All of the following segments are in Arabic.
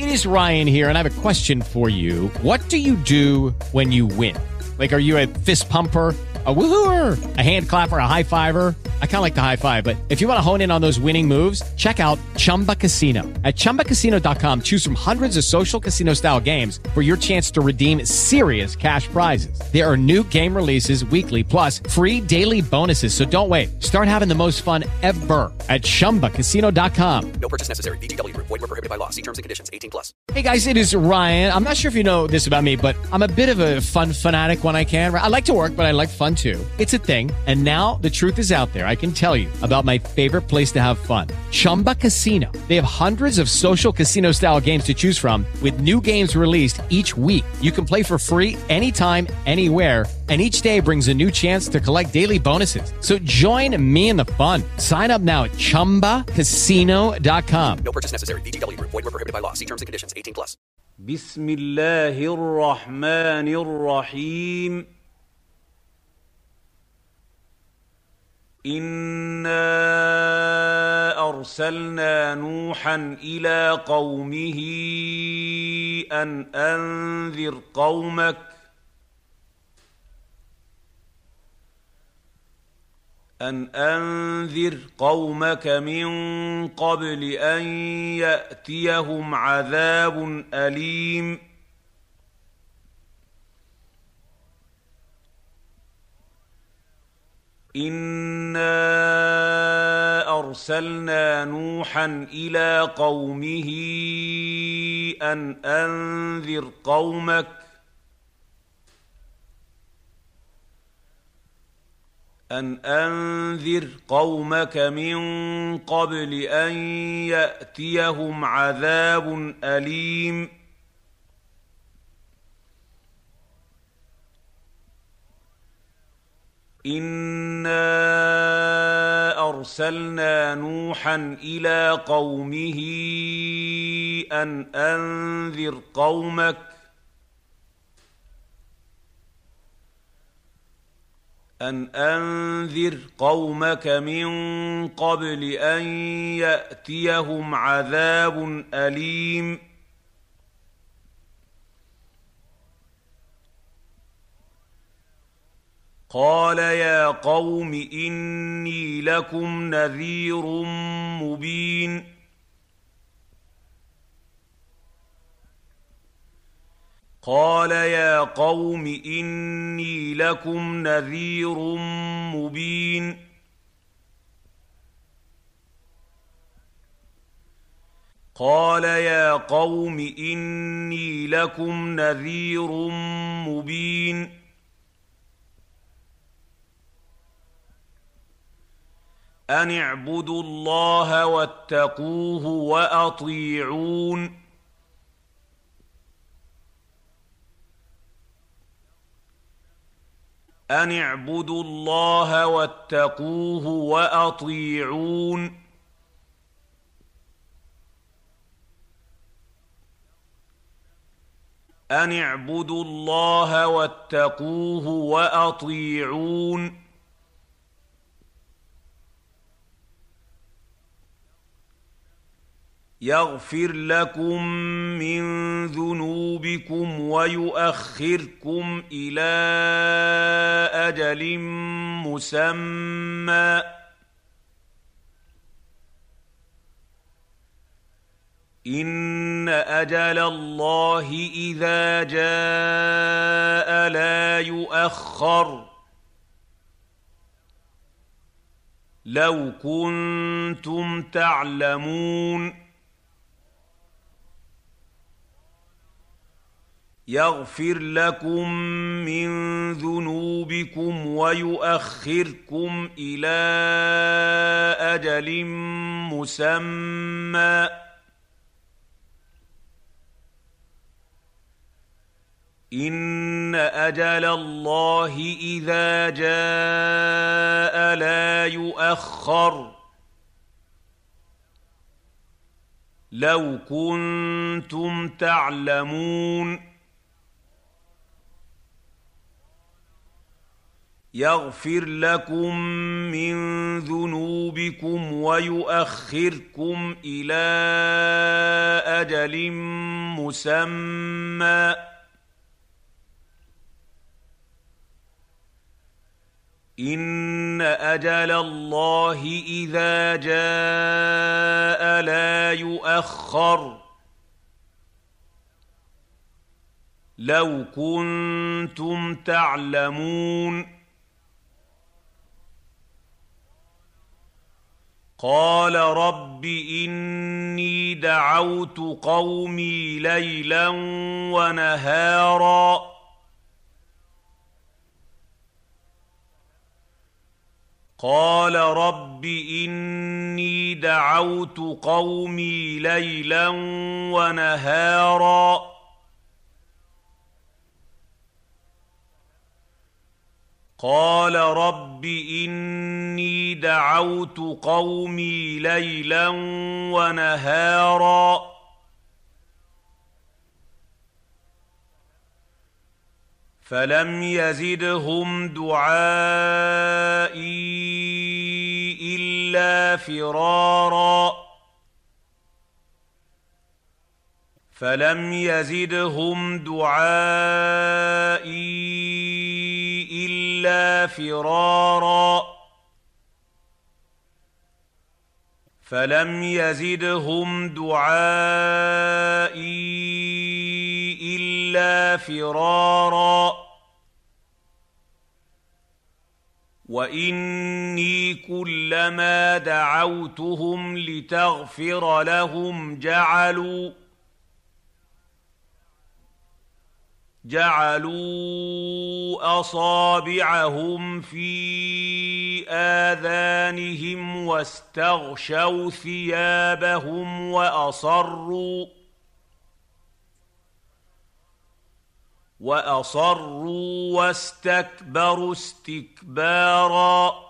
It is Ryan here, and I have a question for you. What do you do when you win? Like, are you a fist pumper? A woohooer, a hand clapper, a high fiver. I kind of like the high five, but if you want to hone in on those winning moves, check out Chumba Casino. At ChumbaCasino.com, choose from hundreds of social casino style games for your chance to redeem serious cash prizes. There are new game releases weekly, plus free daily bonuses. So don't wait. Start having the most fun ever at ChumbaCasino.com. No purchase necessary. Group. Void were prohibited by law. See terms and conditions. 18 plus. Hey guys, it is Ryan. I'm not sure if you know this about me, but I'm a bit of a fun fanatic when I can. I like to work, but I like fun too. It's a thing. And now the truth is out there. I can tell you about my favorite place to have fun Chumba Casino. They have hundreds of social casino style games to choose from, with new games released each week. You can play for free anytime, anywhere, and each day brings a new chance to collect daily bonuses. So join me in the fun. Sign up now at chumbacasino.com. No purchase necessary. DTW, void, we prohibited by law. See terms and conditions 18 plus. Bismillahirrahmanirrahim. انا ارسلنا نوحا إلى قومه ان انذر قومك ان انذر قومك من قبل ان ياتيهم عذاب اليم انا ارسلنا نوحا إلى قومه ان انذر قومك ان انذر قومك من قبل ان ياتيهم عذاب اليم انا ارسلنا نوحا إلى قومه ان انذر قومك ان انذر قومك من قبل ان ياتيهم عذاب اليم قال يا قوم إني لكم نذير مبين. قال يا قوم إني لكم نذير مبين. قال يا قوم إني لكم نذير مبين. ان اعبدوا الله واتقوه واطيعون ان اعبدوا الله واتقوه واطيعون ان اعبدوا الله واتقوه واطيعون يغفر لكم من ذنوبكم ويؤخركم إلى أجل مسمى. إن أجل الله إذا جاء لا يؤخر. لو كنتم تعلمون يغفر لكم من ذنوبكم ويؤخركم إلى أجل مسمى. إن أجل الله إذا جاء لا يؤخر. لو كنتم تعلمون. يغفر لكم من ذنوبكم ويؤخركم إلى أجل مسمى. إن أجل الله إذا جاء لا يؤخر. لو كنتم تعلمون. قال رب إني دعوت قومي ليلا ونهارا. قال رب إني دعوت قومي ليلا ونهارا. قال رب إني دعوت قومي ليلا ونهارا. فلم يزدهم دعائي إلا فرارا. فلم يزدهم دعائي إلا فرارا. فلم يزدهم دعائي الا فرارا واني كلما دعوتهم لتغفر لهم جعلوا جعلوا أصابعهم في آذانهم واستغشوا ثيابهم وأصروا وأصروا واستكبروا استكبارا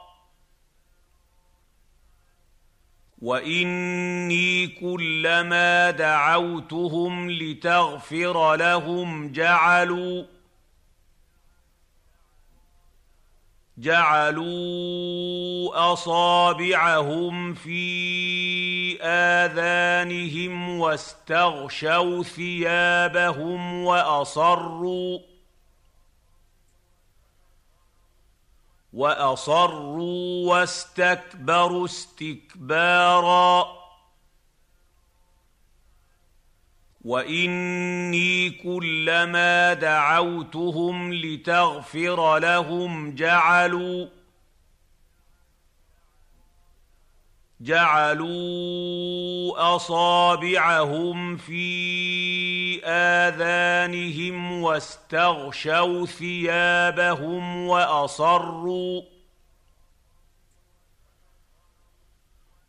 واني كلما دعوتهم لتغفر لهم جعلوا جعلوا اصابعهم في اذانهم واستغشوا ثيابهم واصروا وأصروا واستكبروا استكبارا. وإني كلما دعوتهم لتغفر لهم جعلوا جعلوا أصابعهم في آذانهم واستغشوا ثيابهم وأصروا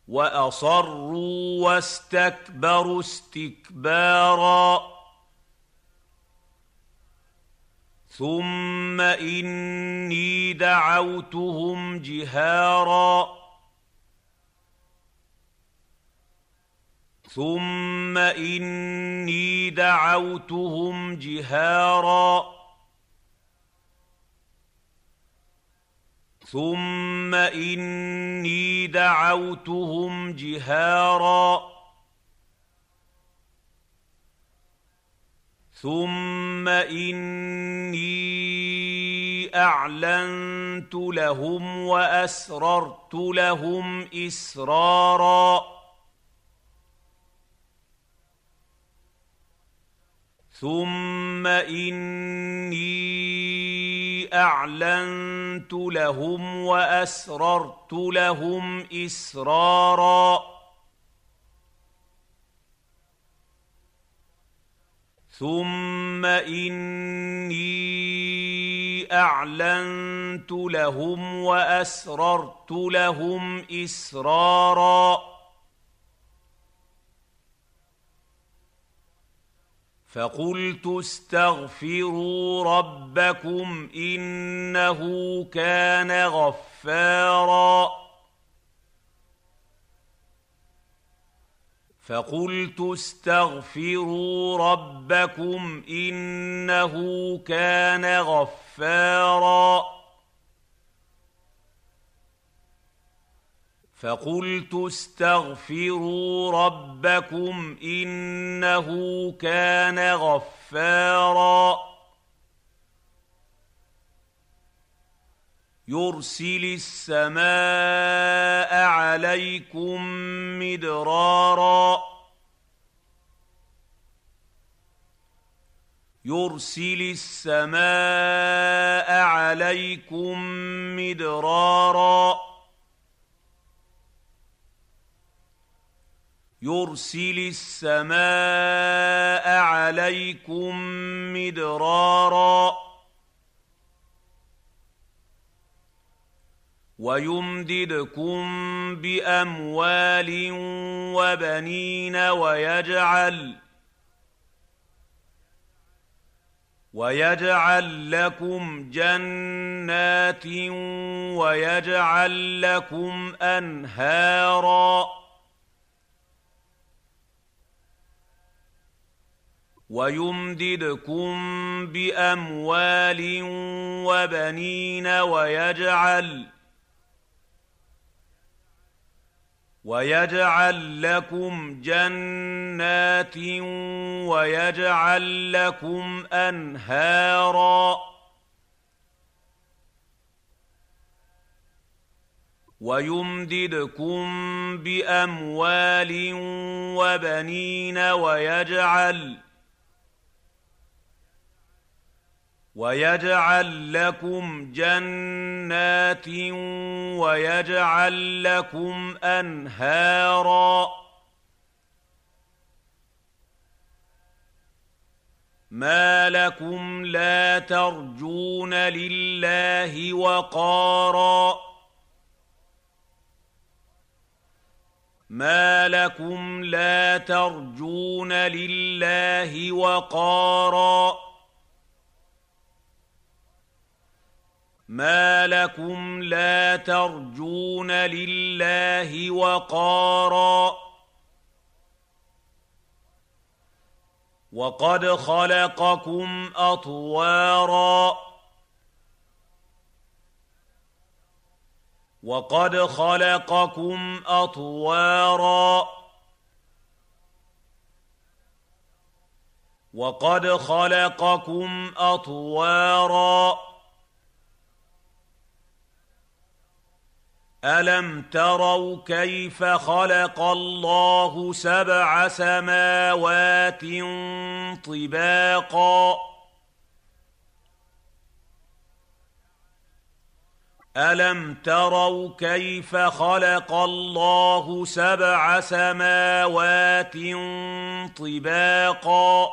وأصروا واستكبروا استكبارا ثم إني دعوتهم جهارا ثم اني دعوتهم جهارا ثم اني دعوتهم جهارا ثم اني اعلنت لهم واسررت لهم اسرارا ثم اني اعلنت لهم واسررت لهم اسرارا ثم اني اعلنت لهم واسررت لهم اسرارا فقلت استغفروا ربكم إنه كان غفارا. فقلت استغفروا ربكم إنه كان غفارا. فقلت استغفروا ربكم إنه كان غفارا. يرسل السماء عليكم مدرارا. يرسل السماء عليكم مدرارا. يرسل السماء عليكم مدرارا ويمددكم بأموال وبنين ويجعل ويجعل لكم جنات ويجعل لكم أنهارا ويمددكم بأموال وبنين ويجعل ويجعل لكم جنات ويجعل لكم أنهارا ويمددكم بأموال وبنين ويجعل ويجعل لكم جنات ويجعل لكم أنهارا. ما لكم لا ترجون لله وقارا. ما لكم لا ترجون لله وقارا. ما لكم لا ترجون لله وقارا وقد خلقكم اطوارا وقد خلقكم اطوارا وقد خلقكم اطوارا الم تروا كيف خلق الله سبع سماوات طباقا؟ الم تروا كيف خلق الله سبع سماوات طباقا؟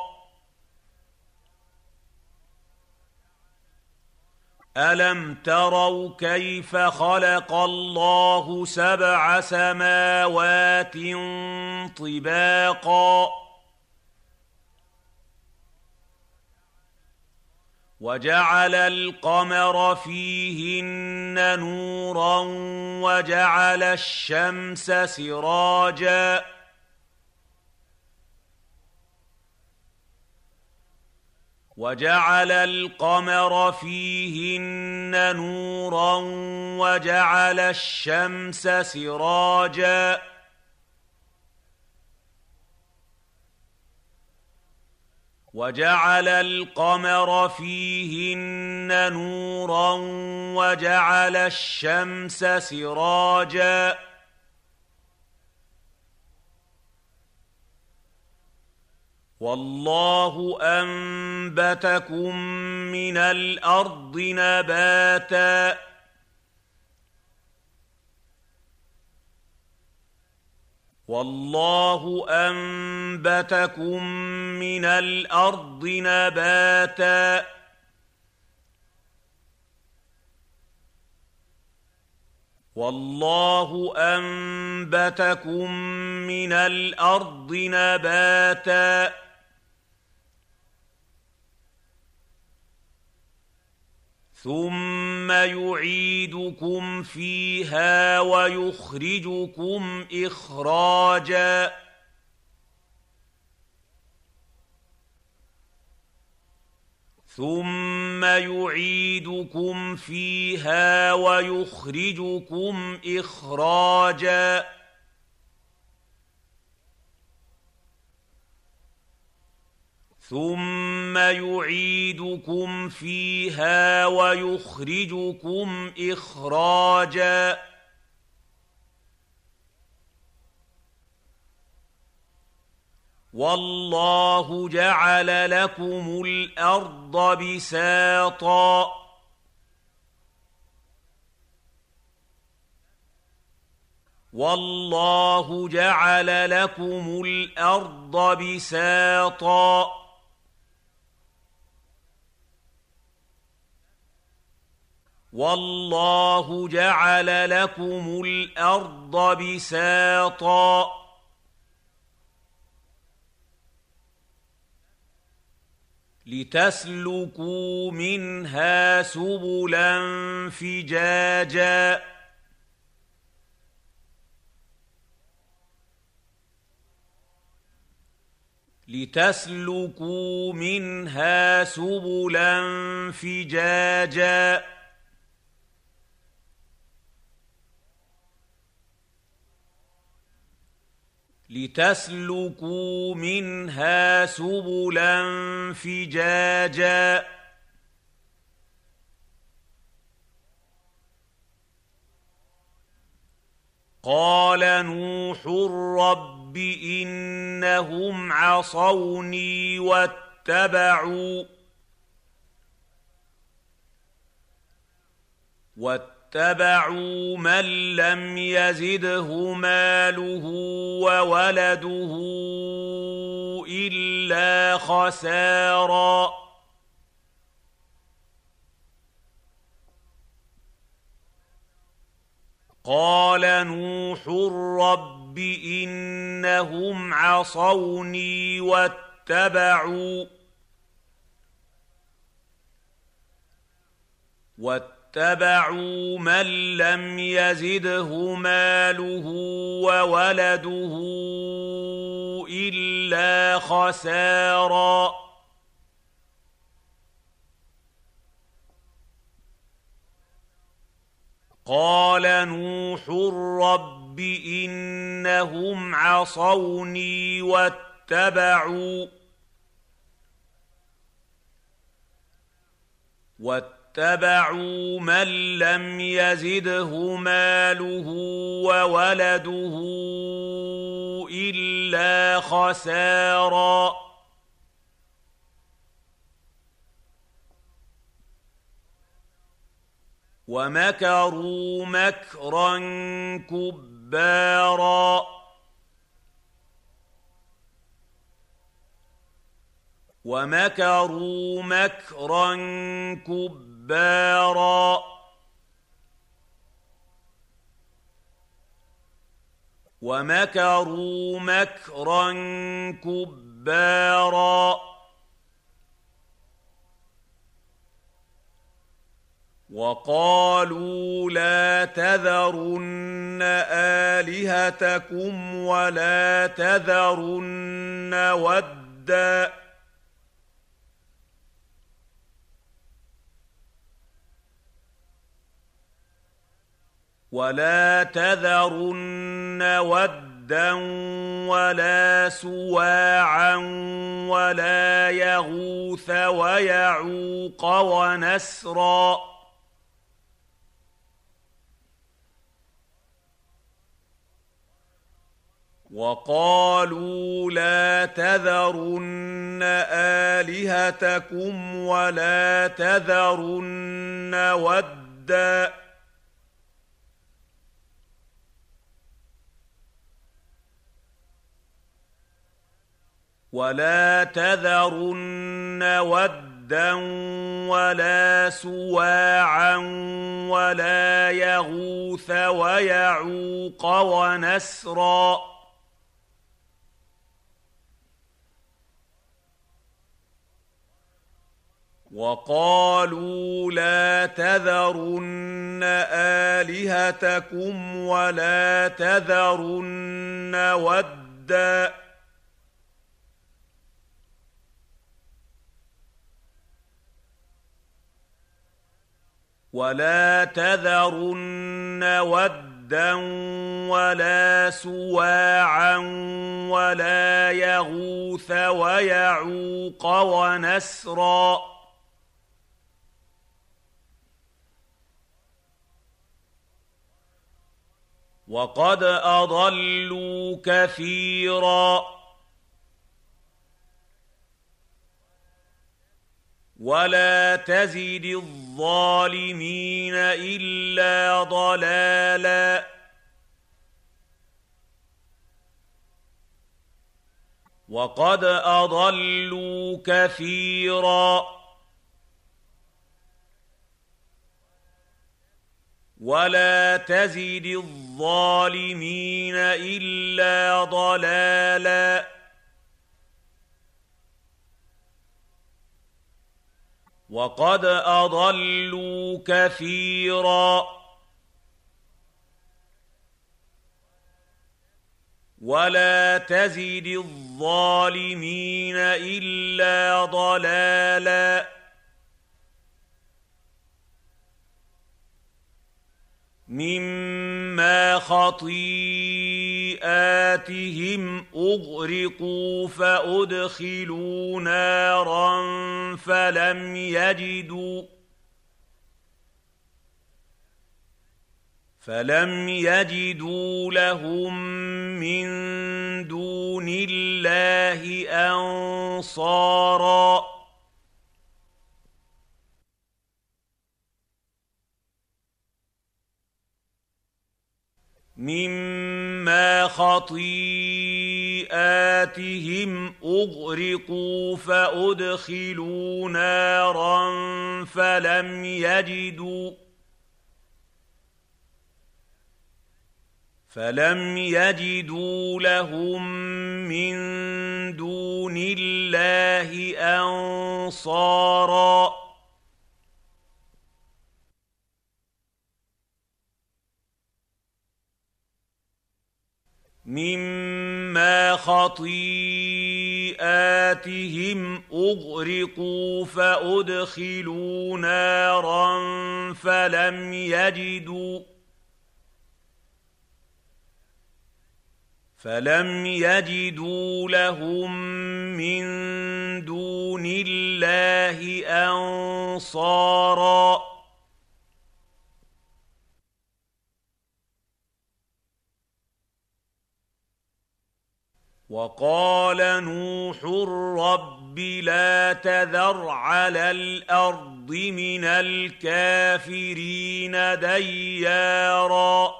الم تروا كيف خلق الله سبع سماوات طباقا وجعل القمر فيهن نورا وجعل الشمس سراجا وجعل القمر فيهن نورا وجعل الشمس سراجا وجعل القمر فيهن نورا وجعل الشمس سراجا والله أنبتكم من الأرض نباتا. والله أنبتكم من الأرض نباتا. والله أنبتكم من الأرض نباتا. ثم يعيدكم فيها ويخرجكم اخراجا ثم يعيدكم فيها ويخرجكم اخراجا ثم يعيدكم فيها ويخرجكم اخراجا والله جعل لكم الأرض بساطا والله جعل لكم الأرض بساطا والله جعل لكم الأرض بساطا. لتسلكوا منها سبلا فجاجا. لتسلكوا منها سبلا فجاجا. لتسلكوا منها سبلا فجاجا. قال نوح رب إنهم عصوني واتبعوا واتبعوا اتبعوا من لم يزده ماله وولده إلا خسارا. قال نوح رب إنهم عصوني واتبعوا واتبعوا اتبعوا من لم يزده ماله وولده إلا خسارا. قال نوح رب إنهم عصوني واتبعوا واتبعوا اتبعوا من لم يزده ماله وولده إلا خسارا. ومكروا مكرا كبارا. ومكروا مكرا كبارا. جبارا ومكروا مكرا كبارا. وقالوا لا تذرن آلهتكم ولا تذرن ودا. ولا تذرن ودا ولا سواعا ولا يغوث ويعوق ونسرا وقالوا لا تذرن الهتكم ولا تذرن ودا ولا تذرن ودا ولا سواعا ولا يغوث ويعوق ونسرا وقالوا لا تذرن الهتكم ولا تذرن ودا ولا تذرن ودا ولا سواعا ولا يغوث ويعوق ونسرا وقد اضلوا كثيرا ولا تزد الظالمين الا ضلالا وقد اضلوا كثيرا ولا تزد الظالمين الا ضلالا وقد أضلوا كثيرا. ولا تزد الظالمين إلا ضلالا. مما خطيئاتهم اغرقوا فادخلوا نارا فلم يجدوا فلم يجدوا لهم من دون الله انصارا مما خطيئاتهم اغرقوا فادخلوا نارا فلم يجدوا فلم يجدوا لهم من دون الله انصارا مما خطيئاتهم اغرقوا فادخلوا نارا فلم يجدوا فلم يجدوا لهم من دون الله انصارا وقال نوح رب لا تذر على الأرض من الكافرين ديارا.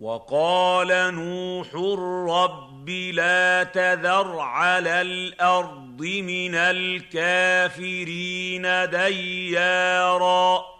وقال نوح رب لا تذر على الأرض من الكافرين ديارا.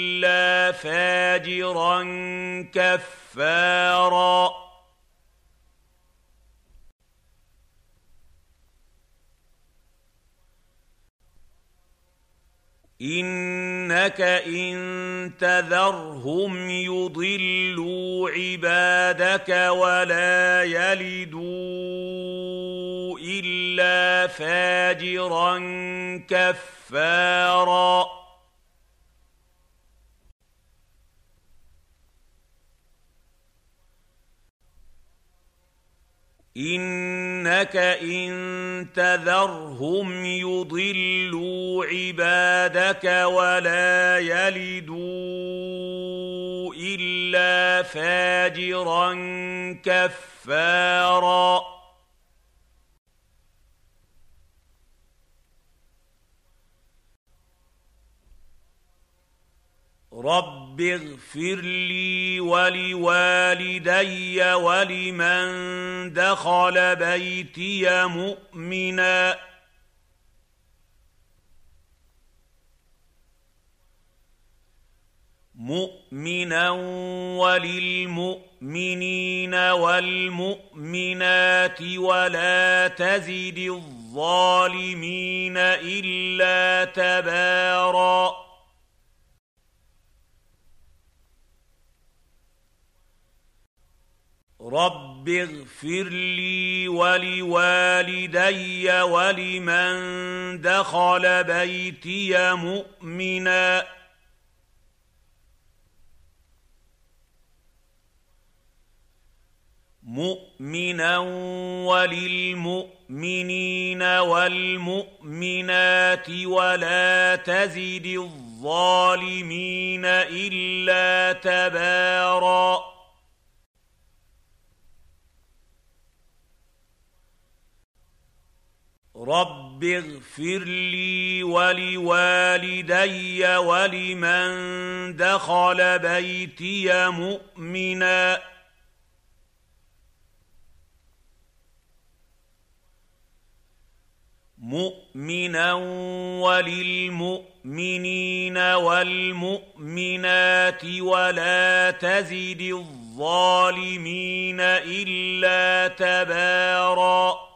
فاجرا كفارا. إنك إن تذرهم يضلوا عبادك ولا يلدوا إلا فاجرا كفارا. إنك إن تذرهم يضلوا عبادك ولا يلدوا إلا فاجرا كفارا رب اغفر لي ولوالدي ولمن دخل بيتي مؤمنا مؤمنا وللمؤمنين والمؤمنات ولا تزد الظالمين الا تباراً رب اغفر لي ولوالدي ولمن دخل بيتي مؤمنا مؤمنا وللمؤمنين والمؤمنات ولا تزد الظالمين الا تباراً رب اغفر لي ولوالدي ولمن دخل بيتي مؤمنا مؤمنا وللمؤمنين والمؤمنات ولا تزد الظالمين الا تباراً